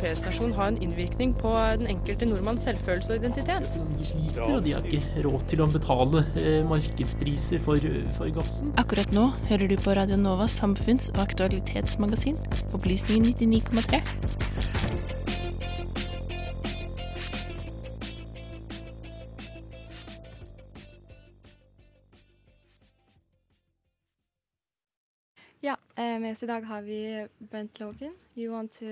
ferstasjon ha en innvirkning på den enkelte nordmanns selvfølelse og identitet? De sliter, og de har ikke råd til å betale eh, markedspriser for, for gassen. Akkurat nå hører du på Radio Novas samfunns- og aktualitetsmagasin, Opplysningen 99,3. Ja, eh, med oss i dag har vi Brent Logan. You want to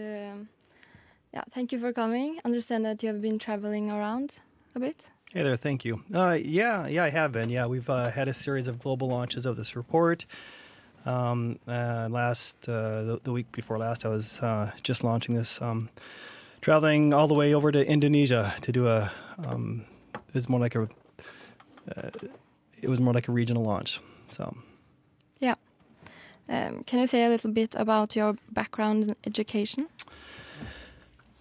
yeah, thank you for coming. Understand that you have been traveling around a bit. Hey there, thank you. Uh, yeah, yeah, I have been. Yeah, we've uh, had a series of global launches of this report. Um, uh, last uh, the, the week before last, I was uh, just launching this, um, traveling all the way over to Indonesia to do a. Um, it's more like a. Uh, it was more like a regional launch. So Yeah. Um, can you say a little bit about your background in education?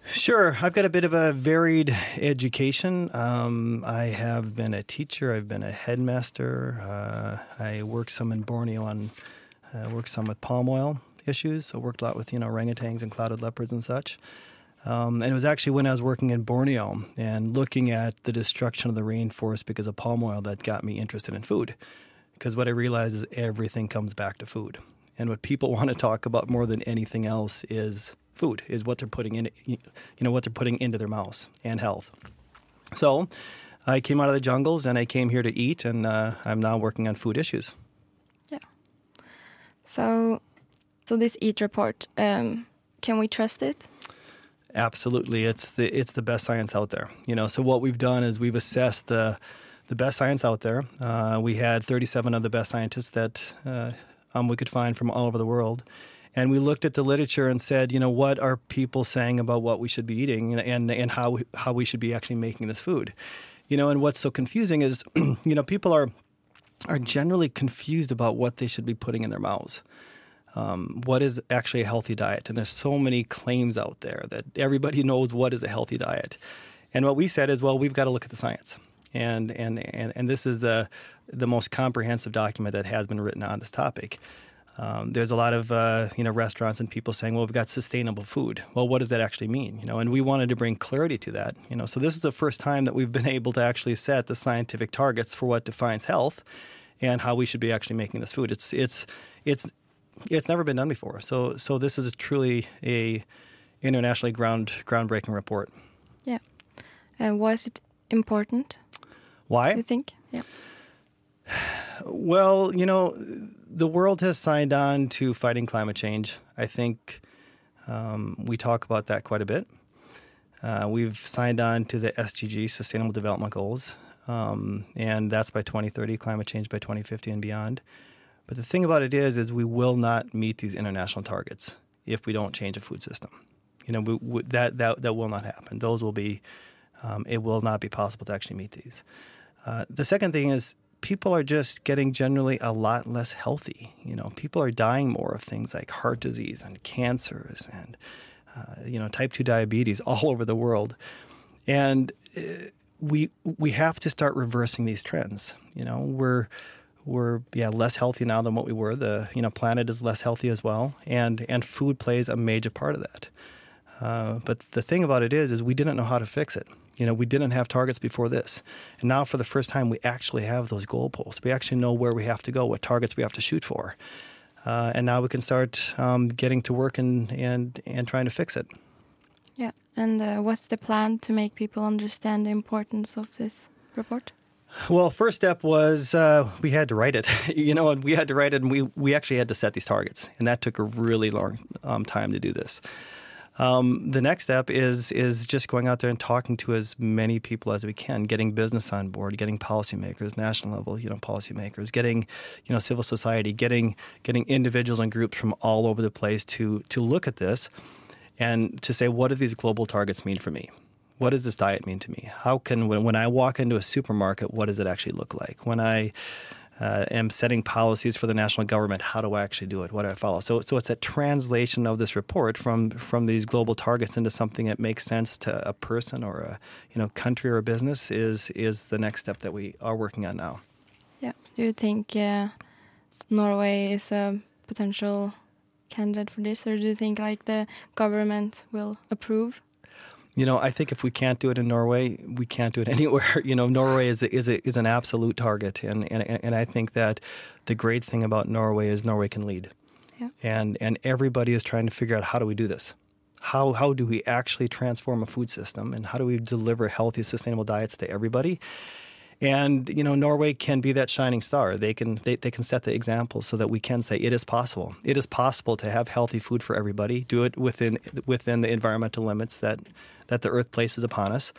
Sure. I've got a bit of a varied education. Um, I have been a teacher. I've been a headmaster. Uh, I worked some in Borneo on, uh, worked some with palm oil issues. So worked a lot with you know orangutans and clouded leopards and such. Um, and it was actually when I was working in Borneo and looking at the destruction of the rainforest because of palm oil that got me interested in food. Because what I realized is everything comes back to food. And what people want to talk about more than anything else is food, is what they're putting in, you know, what they're putting into their mouths and health. So I came out of the jungles and I came here to eat, and uh, I'm now working on food issues. Yeah. So, so this EAT report, um, can we trust it? Absolutely, it's the it's the best science out there. You know, so what we've done is we've assessed the the best science out there. Uh, we had 37 of the best scientists that uh, um, we could find from all over the world, and we looked at the literature and said, you know, what are people saying about what we should be eating and and, and how we, how we should be actually making this food. You know, and what's so confusing is, you know, people are are generally confused about what they should be putting in their mouths um, what is actually a healthy diet. And there's so many claims out there that everybody knows what is a healthy diet. And what we said is, well, we've got to look at the science. And, and, and, and this is the, the most comprehensive document that has been written on this topic. Um, there's a lot of uh, you know restaurants and people saying, "Well, we've got sustainable food." Well, what does that actually mean? You know, and we wanted to bring clarity to that. You know, so this is the first time that we've been able to actually set the scientific targets for what defines health and how we should be actually making this food. It's it's it's it's never been done before. So so this is truly a internationally ground groundbreaking report. Yeah. And why is it important? Why? You think? Yeah. Well, you know, the world has signed on to fighting climate change. I think um, we talk about that quite a bit. Uh, we've signed on to the SDG, Sustainable Development Goals, um, and that's by 2030, climate change by 2050 and beyond. But the thing about it is, is we will not meet these international targets if we don't change a food system. You know, we, we, that that that will not happen. Those will be, um, it will not be possible to actually meet these. Uh, the second thing is people are just getting generally a lot less healthy. You know, people are dying more of things like heart disease and cancers and uh, you know type two diabetes all over the world, and uh, we we have to start reversing these trends. You know, we're we're yeah less healthy now than what we were. The you know planet is less healthy as well, and and food plays a major part of that. Uh, but the thing about it is, is we didn't know how to fix it. You know, we didn't have targets before this, and now for the first time, we actually have those goalposts. We actually know where we have to go, what targets we have to shoot for, uh, and now we can start um, getting to work and and and trying to fix it. Yeah. And uh, what's the plan to make people understand the importance of this report? Well, first step was uh, we had to write it, you know, and we had to write it, and we we actually had to set these targets, and that took a really long um, time to do this. Um, the next step is is just going out there and talking to as many people as we can, getting business on board, getting policymakers, national level, you know, policymakers, getting you know civil society, getting getting individuals and groups from all over the place to to look at this and to say what do these global targets mean for me? What does this diet mean to me? How can when, when i walk into a supermarket what does it actually look like? When i uh, am setting policies for the national government how do i actually do it what do i follow so, so it's a translation of this report from from these global targets into something that makes sense to a person or a you know country or a business is is the next step that we are working on now Yeah. Do you think uh, Norway is a potential candidate for this, or do you think like the government will approve? You know, I think if we can't do it in Norway, we can't do it anywhere. You know, Norway is a, is a, is an absolute target, and, and and I think that the great thing about Norway is Norway can lead, Yeah. and and everybody is trying to figure out how do we do this, how how do we actually transform a food system, and how do we deliver healthy, sustainable diets to everybody. And you know, Norway can be that shining star. They can they, they can set the example so that we can say it is possible. It is possible to have healthy food for everybody. Do it within within the environmental limits that that the earth places upon us,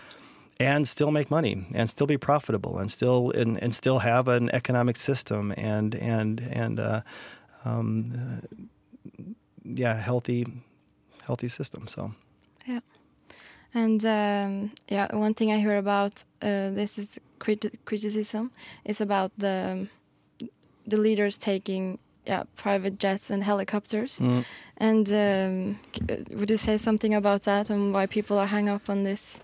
and still make money and still be profitable and still and, and still have an economic system and and and uh, um, uh, yeah, healthy healthy system. So. Yeah. And um, yeah, one thing I hear about uh, this is criti- criticism is about the the leaders taking yeah private jets and helicopters. Mm. And um, would you say something about that and why people are hung up on this?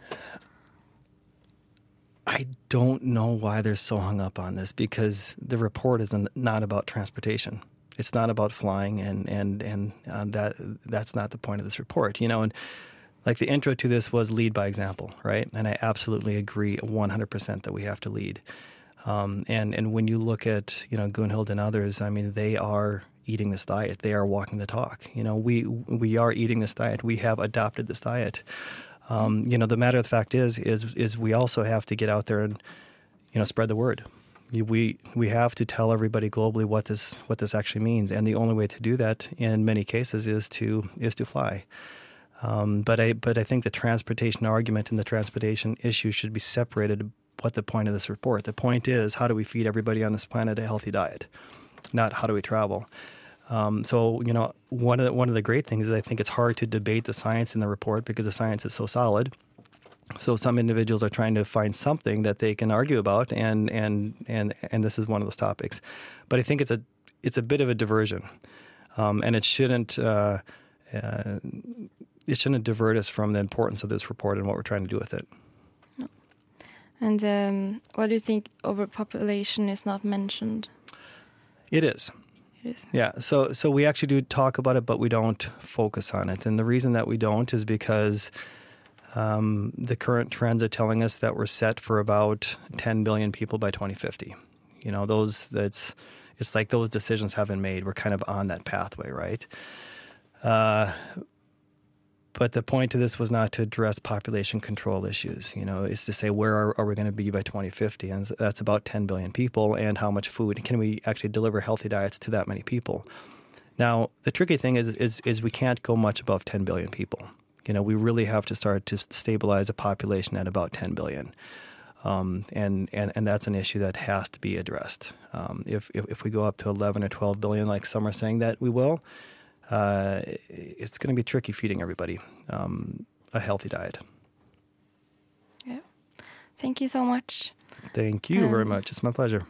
I don't know why they're so hung up on this because the report is not not about transportation. It's not about flying, and and and uh, that that's not the point of this report. You know, and like the intro to this was lead by example, right? And I absolutely agree 100% that we have to lead. Um, and and when you look at you know Gunhild and others, I mean they are eating this diet. They are walking the talk. You know, we we are eating this diet. We have adopted this diet. Um, you know, the matter of the fact is is is we also have to get out there and you know spread the word. We we have to tell everybody globally what this what this actually means, and the only way to do that in many cases is to is to fly. Um, but I but I think the transportation argument and the transportation issue should be separated. What the point of this report? The point is how do we feed everybody on this planet a healthy diet, not how do we travel. Um, so you know one of the, one of the great things is I think it's hard to debate the science in the report because the science is so solid. So some individuals are trying to find something that they can argue about, and and and and this is one of those topics. But I think it's a it's a bit of a diversion, um, and it shouldn't. Uh, uh, it shouldn't divert us from the importance of this report and what we're trying to do with it. No. And um, what do you think overpopulation is not mentioned? It is. It is. Yeah. So so we actually do talk about it, but we don't focus on it. And the reason that we don't is because um, the current trends are telling us that we're set for about 10 billion people by 2050. You know, those that's it's like those decisions have been made. We're kind of on that pathway, right? Uh, but the point of this was not to address population control issues. You know, is to say where are, are we going to be by 2050, and that's about 10 billion people, and how much food can we actually deliver healthy diets to that many people? Now, the tricky thing is, is, is we can't go much above 10 billion people. You know, we really have to start to stabilize a population at about 10 billion. Um, and, and, and that's an issue that has to be addressed. Um, if, if, if we go up to 11 or 12 billion, like some are saying that we will, uh, it's going to be tricky feeding everybody um, a healthy diet. Yeah. Thank you so much. Thank you very Um, much. It's my pleasure.